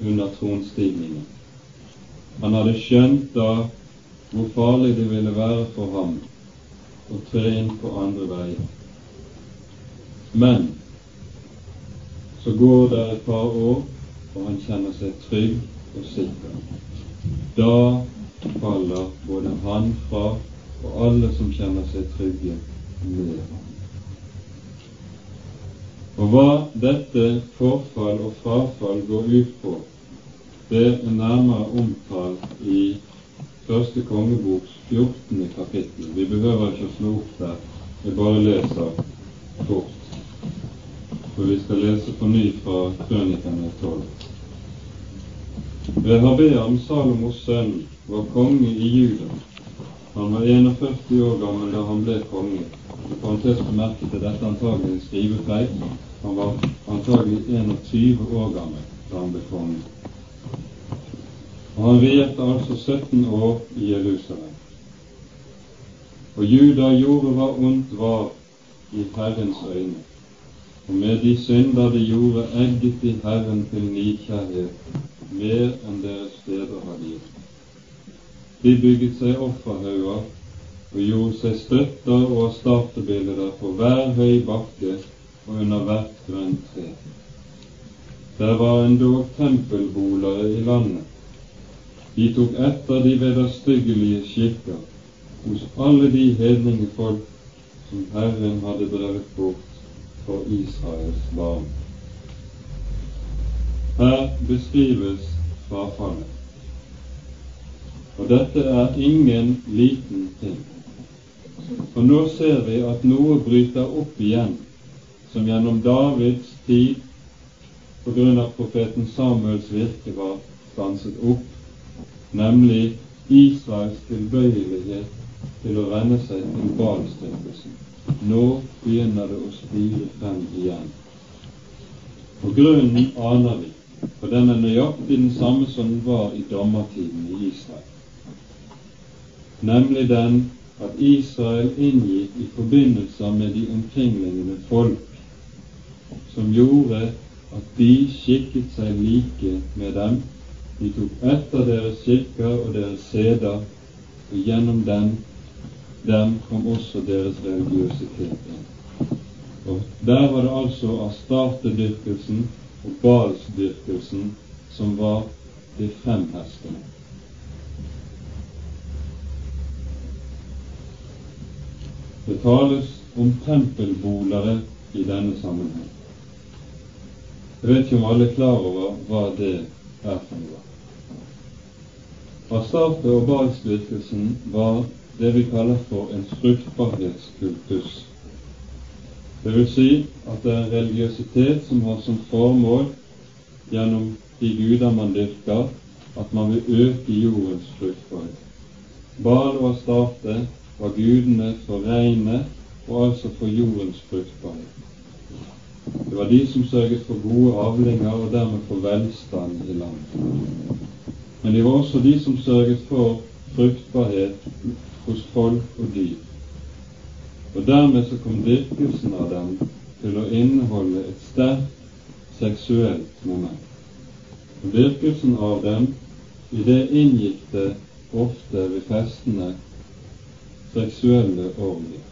under tronstigningen. Han hadde skjønt da hvor farlig det ville være for ham å tre inn på andre veier. Men så går det et par år, og han kjenner seg trygg og sikker. Da faller både han fra og alle som kjenner seg trygge, med ham. Og hva dette forfall og frafall går ut på, det er nærmere omtalt i første kongeboks 14. kapittel. Vi behøver ikke å slå opp der, vi bare leser fort. For vi skal lese på ny fra Krønikerne 12. Rehabeam, Salomos sønn, var konge i Juda. Han var 41 år gammel da han ble konge. I parentes bemerket er dette antagelig en skrivefeil. Han var antagelig 21 år gammel da han ble konge. Og Han regjerte altså 17 år i Jerusalem. Og Juda gjorde hva ondt var i Herrens øyne, og med de synder de gjorde, egget de Herren til nidkjærhet mer enn deres fedre hadde gjort. De bygget seg offerhauger og gjorde seg støtter og startebilder på hver høy bakke og under hvert grønt tre. Der var endog tempelbolere i landet. De tok etter de vederstyggelige skikker hos alle de hedningefolk som Herren hadde drevet bort for Israels barn. Her beskrives frafallet. Og dette er ingen liten ting. For nå ser vi at noe bryter opp igjen, som gjennom Davids tid på grunn av profeten Samuels virke var stanset opp, nemlig Israels tilbøyelighet til å vende seg til balstyrkelsen. Nå begynner det å spire frem igjen. Og grunnen aner vi, for den er nøyaktig den samme som den var i dommertiden i Israel. Nemlig den at Israel inngikk i forbindelser med de omkringliggende folk, som gjorde at de skikket seg like med dem. De tok etter deres kirker og deres seder, og gjennom dem, dem kom også deres religiøsitet inn. Og Der var det altså og balsdyrkelsen som var det fremherskende. Det tales om tempelbolere i denne sammenheng. Jeg vet ikke om alle er klar over hva det er for noe. Astarte og balsdyrkelsen var det vi kaller for en fruktbarhetskultus. Det vil si at det er religiøsitet som har som formål gjennom de guder man dyrker, at man vil øke jordens fruktbarhet. Bal og Astarte var gudene for regnet og altså for jordens fruktbarhet. Det var de som sørget for gode avlinger og dermed for velstand i landet. Men det var også de som sørget for fruktbarhet hos folk og dyr. Og dermed så kom dyrkelsen av dem til å inneholde et sterkt seksuelt moment. Og dyrkelsen av dem, i det inngikk det ofte ved festene seksuelle orgier.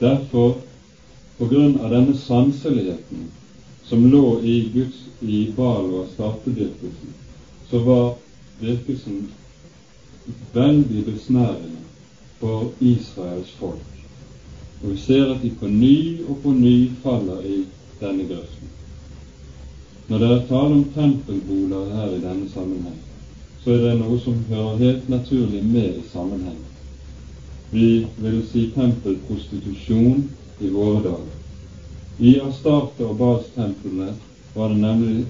Derfor på grunn av denne sanseligheten som lå i Guds i Bal og startedyrkelsen, så var dyrkelsen veldig besnærende for Israels folk. Og vi ser at de på ny og på ny faller i denne grøften. Når det er tale om tempelboliger her i denne sammenheng, så er det noe som hører helt naturlig med i sammenhengen. Vi vil si tempelprostitusjon i våre dager. I Astarte og Balstemplene var det nemlig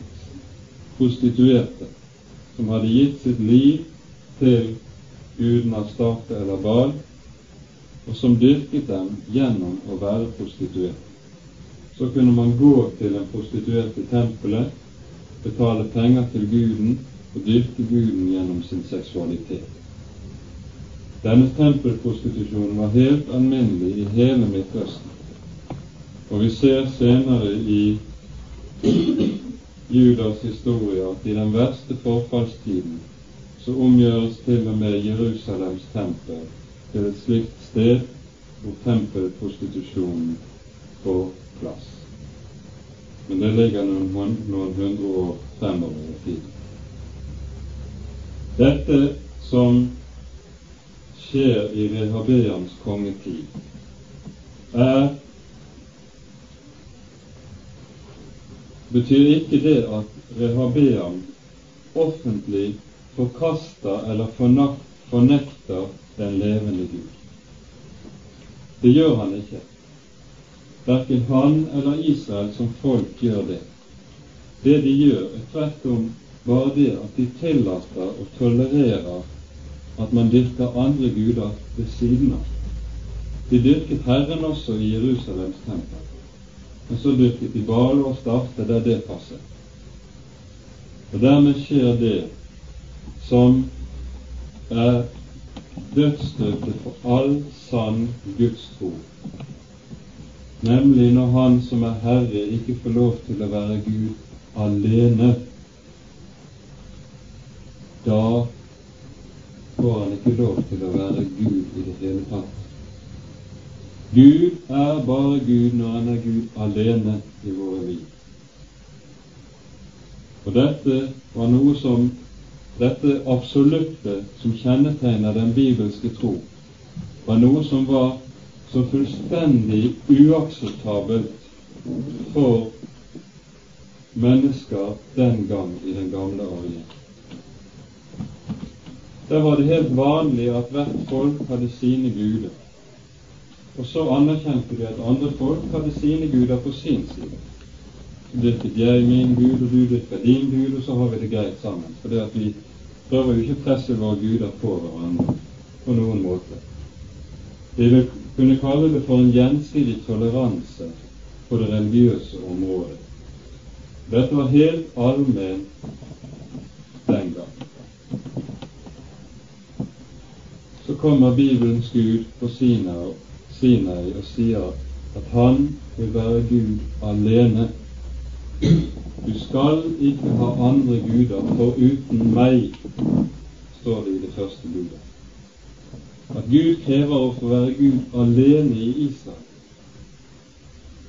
prostituerte som hadde gitt sitt liv til guden Astarte eller Bal, og som dyrket dem gjennom å være prostituert. Så kunne man gå til en prostituert i tempelet, betale penger til guden og dyrke guden gjennom sin seksualitet. Denne tempelprostitusjonen var helt alminnelig i hele Midtøsten. Og vi ser senere i Judas historie at i den verste forfallstiden så omgjøres til og med Jerusalems tempel til et slikt sted hvor tempelprostitusjonen får plass. Men det ligger noen, noen hundre år fremover i tid. Dette som skjer i Rehabeams kongetid, er betyr ikke det at Rehabeam offentlig forkaster eller fornekter den levende Gud. Det gjør han ikke. Verken han eller Israel som folk gjør det. Det de gjør, er tvert om bare det at de tillater og tolererer at man dyrker andre guder ved siden av. De dyrket Herren også i Jerusalems tempel. Men så dyrket de bare og starte der det passet. Og dermed skjer det som er dødsstøtet for all sann gudstro, nemlig når Han som er Herre, ikke får lov til å være Gud alene. Da får han ikke lov til å være Gud i det hele tatt. Gud er bare Gud når han er Gud alene i våre liv. Og dette var noe som dette absolutte som kjennetegner den bibelske tro, var noe som var så fullstendig uakseptabelt for mennesker den gang i den gamle arjen. Der var det helt vanlig at hvert folk hadde sine guder. Og så anerkjente de at andre folk hadde sine guder på sin side. Dyrket jeg min gud, og du dyrker din gud, og så har vi det greit sammen. For det at vi prøver jo ikke å presse våre guder på hverandre på noen måte. Vi vil kunne kalle det for en gjensidig toleranse på det religiøse området. Dette var helt allment den gang. Så kommer Bibelens Gud på Sinai og sier at han vil være Gud alene. Du skal ikke ha andre guder foruten meg, står det i det første budet. At Gud krever å få være Gud alene i Israel.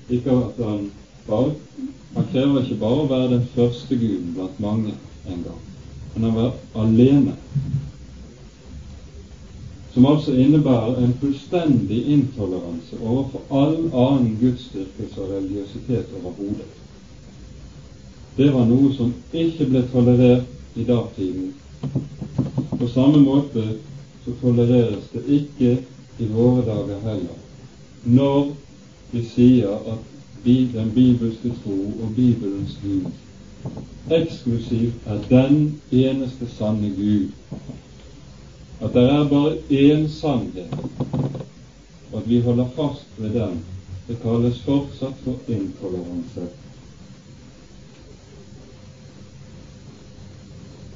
Ikke at han bare Han krever ikke bare å være den første guden blant mange en gang, men han være alene. Som altså innebærer en fullstendig intoleranse overfor all annen gudsdyrkelse og religiøsitet overhodet. Det var noe som ikke ble tolerert i datiden. På samme måte så tolereres det ikke i våre dager heller når vi sier at den bibelske tro og Bibelens Gud eksklusivt er den eneste sanne Gud. At det er bare én sannhet, og at vi holder fast ved den, det kalles fortsatt for intoleranse.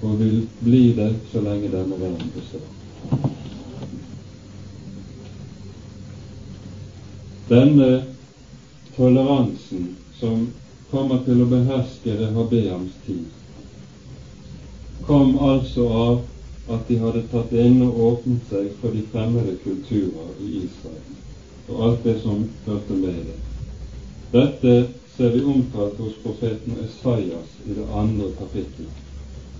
Og vil bli det så lenge denne verden består. Denne toleransen som kommer til å beherske Rehabeams tid, kom altså av at de hadde tatt inn og åpnet seg for de fremmede kulturer i Israel, og alt det som hørte med det. Dette ser vi omtalt hos profeten Esaias i det andre kapittelet.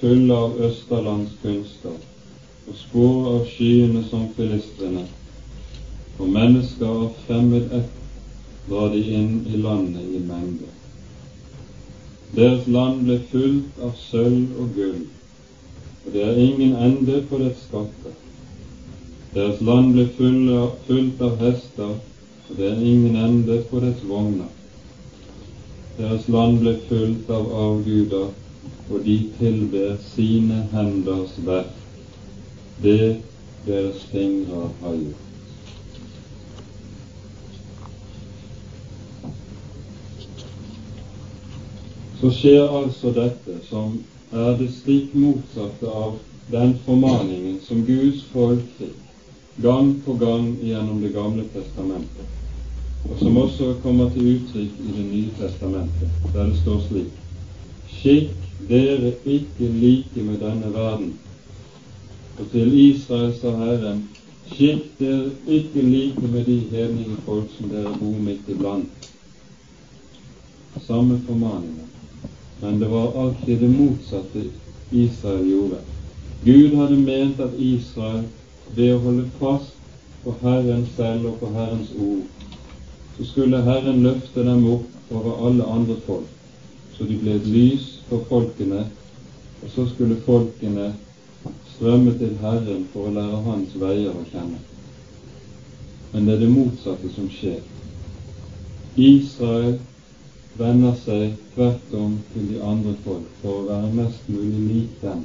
fulle av Østerlands kunnskap og spor av skyene som filistrene. For mennesker av fremmed ett drar de inn i landet i mengde. Deres land ble fullt av sølv og gull, og det er ingen ende på dets skatter. Deres land ble fullt av hester, og det er ingen ende på dets vogner. Deres land ble fullt av avguder, og de tilber sine henders verk, det deres fingre har gjort. Så skjer altså dette som er det stikk motsatte av den formaningen som Guds folk fikk gang på gang gjennom Det gamle testamentet, og som også kommer til uttrykk i Det nye testamentet, der det står slik Skikk dere ikke like med denne verden. Og til Israel sa Herren, skikk dere ikke like med de hedningefolk som dere bor midt iblant. Samme formaninger. Men det var alltid det motsatte Israel gjorde. Gud hadde ment at Israel ved å holde fast på Herren selv og på Herrens ord, så skulle Herren løfte dem opp over alle andre folk, så de ble et lys for folkene, og så skulle folkene strømme til Herren for å lære Hans veier å kjenne. Men det er det motsatte som skjer. Israel vender seg tvert om til de andre folk for å være mest mulig lik dem.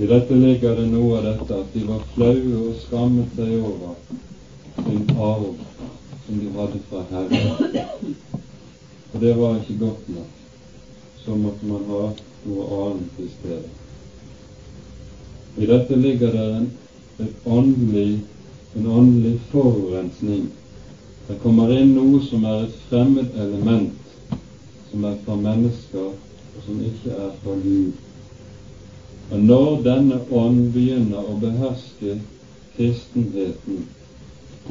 I dette ligger det noe av dette at de var flaue og skammet seg over sin arv som de hadde fra Herren. Og det var ikke godt nok. Så måtte man ha noe annet i stedet. I dette ligger det en, åndelig, en åndelig forurensning det kommer inn noe som er et fremmed element, som er fra mennesker, og som ikke er fra Gud. Og når denne ånd begynner å beherske kristenheten,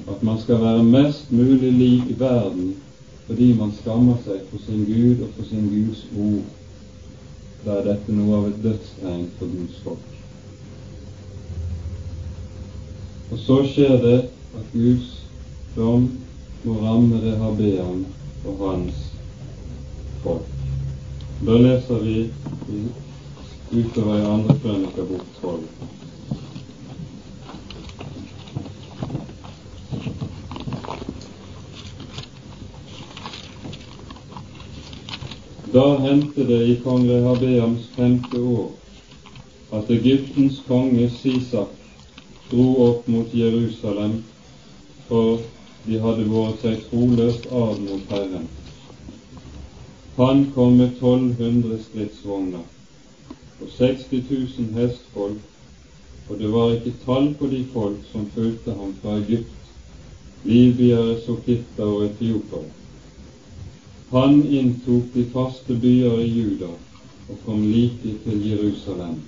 at man skal være mest mulig lik verden fordi man skammer seg for sin Gud og for sin Guds ord, da er dette noe av et dødstegn for Guds folk. Og så skjer det at Guds dom må ramme Rehabeam og hans folk. Da leser vi utover i andre krønikabok tolv. Da hendte det i kong Rehabeams femte år at Egyptens konge Sisak dro opp mot Jerusalem for de hadde båret seg troløst av mot Herren. Han kom med 1200 stridsvogner og 60 000 hestfolk, og det var ikke tall på de folk som fulgte ham fra Egypt, libyere, sokitter og etiopere. Han inntok de faste byer i Juda og kom like til Jerusalem.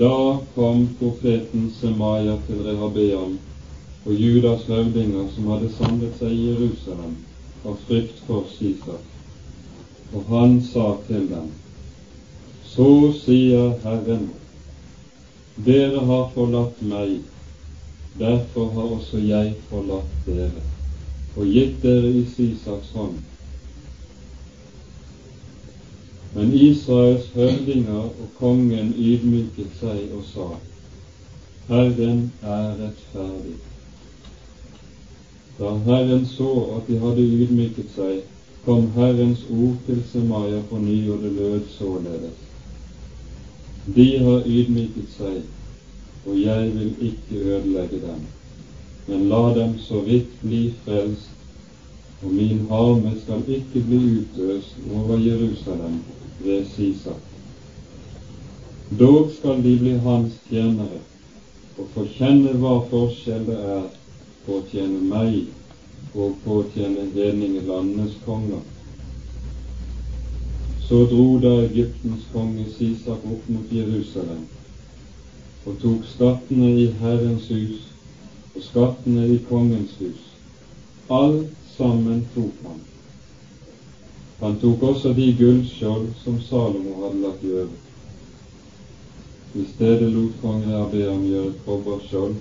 Da kom profeten Semaya til Rehabeam og Judas høvdinger som hadde samlet seg i Jerusalem av frykt for Sisak. Og han sa til dem, Så sier Herren, dere har forlatt meg, derfor har også jeg forlatt dere og gitt dere i Sisaks hånd. Men Israels høvdinger og kongen ydmyket seg og sa, Herren er rettferdig. Da Herren så at de hadde ydmyket seg, kom Herrens ord til Semaya på ny, og det lød således. De har ydmyket seg, og jeg vil ikke ødelegge dem, men la dem så vidt bli frelst, og min harme skal ikke bli utøst over Jerusalem ved Sisak. Dog skal de bli hans tjenere og få kjenne hva forskjell det er på å tjene meg og på å tjene hedningelandenes konger. Så dro da Egyptens konge Sisak opp mot Jerusalem og tok skattene i Herrens hus og skattene i kongens hus. Alt sammen tok han. Han tok også de gullskjold som Salomo hadde lagt gjøre. I stedet lot kongen Abeam gjøre kobberskjold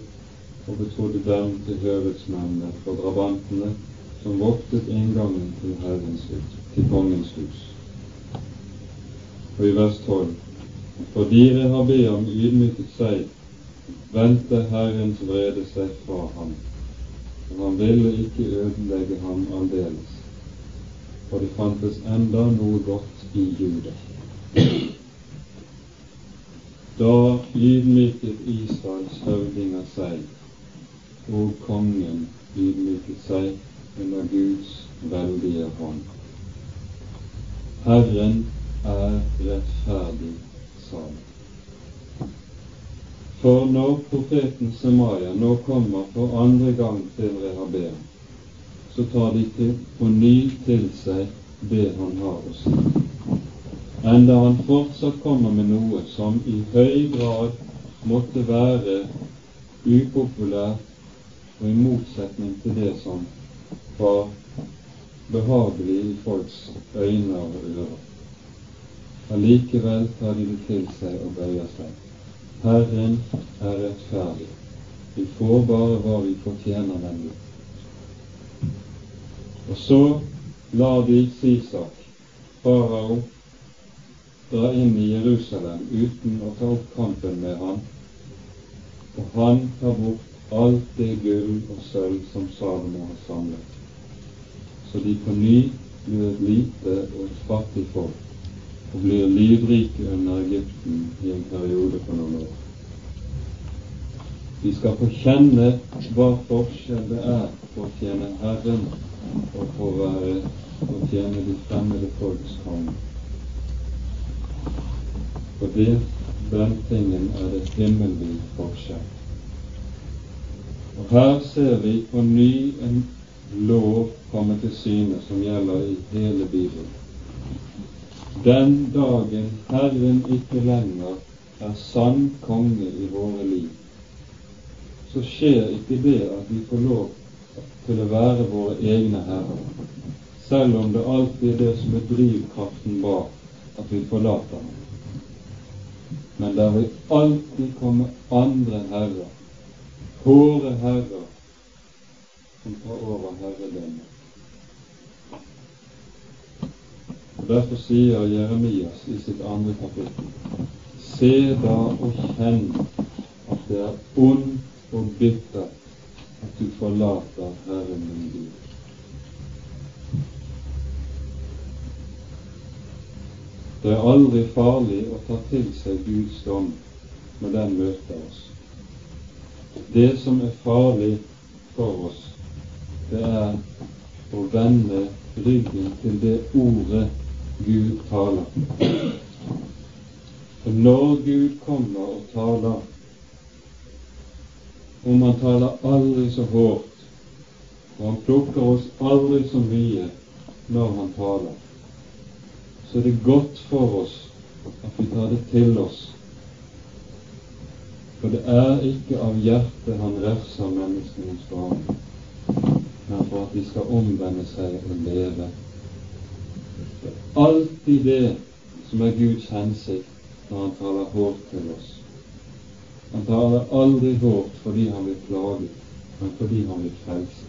og betrodde dem til høvedsmennene for drabantene som voktet inngangen til Herrens hus, til kongens hus. Og i vers 12.: Fordi Rehabeam ydmyket seg, vendte Herrens vrede seg fra ham, og han ville ikke ødelegge ham aldeles, for det fantes enda noe godt i Juda. Da ydmyket Israels høvdinger seg og kongen ydmyket seg under Guds veldige hånd. Herren er rettferdig, sa han. For når profeten Semaya nå kommer for andre gang til Rehabeam, så tar de til, på ny til seg det han har å si. Enda han fortsatt kommer med noe som i høy grad måtte være upopulært og i motsetning til det som var behagelig i folks øyne og ører. Allikevel tar de det til seg og bøyer seg. Herren er rettferdig. Vi får bare hva vi fortjener, nemlig. Og så lar de Sisak, farao, dra inn i Jerusalem uten å ta opp kampen med ham, og han tar bort alt det gull og sølv som Salomo har samlet. så de på ny blir et lite og fattig folk og blir lydrike under Egypten i en periode på noen år. De skal få kjenne hva forskjell det er på å tjene Herren og på å være å tjene de fremmede folks konge. For det, den tingen er det himmelvid forskjell. Og her ser vi på ny en lov komme til syne som gjelder i hele Bibelen. Den dagen Herren ikke lenger er sann konge i våre liv, så skjer ikke det at vi får lov til å være våre egne herrer, selv om det alltid er det som er drivkraften bak at vi forlater ham. Men der vil alltid komme andre herrer, våre herrer, som tar over herredømmet. Derfor sier Jeremias i sitt andre kapittel Se da og kjenn at det er ond og bittert at du forlater Herren din Gud. Det er aldri farlig å ta til seg Guds dom når den møter oss. Det som er farlig for oss, det er å vende ryggen til det ordet Gud taler. For når Gud kommer og taler, om han taler aldri så hårdt, og han plukker oss aldri så mye når han taler, så er det godt for oss at vi tar det til oss. For det er ikke av hjertet han refser menneskenes barn, men for at de skal omvende seg og leve. Alltid det som er Guds hensikt når han taler hårdt til oss. Han taler aldri hårdt fordi han vil plage, men fordi han vil frelse.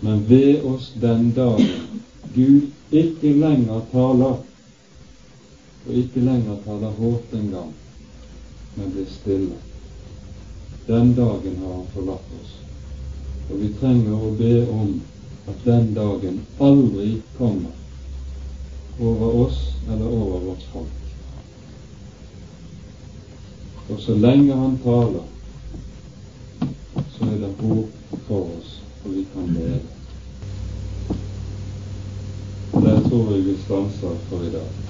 Men ved oss den dagen Gud ikke lenger taler, og ikke lenger taler hårdt engang, men blir stille. Den dagen har han forlatt oss. Og vi trenger å be om at den dagen aldri kommer over oss eller over vårt folk. Og så lenge han taler, så er det håp for oss, og vi kan leve. Der tror jeg vi stanser for i dag.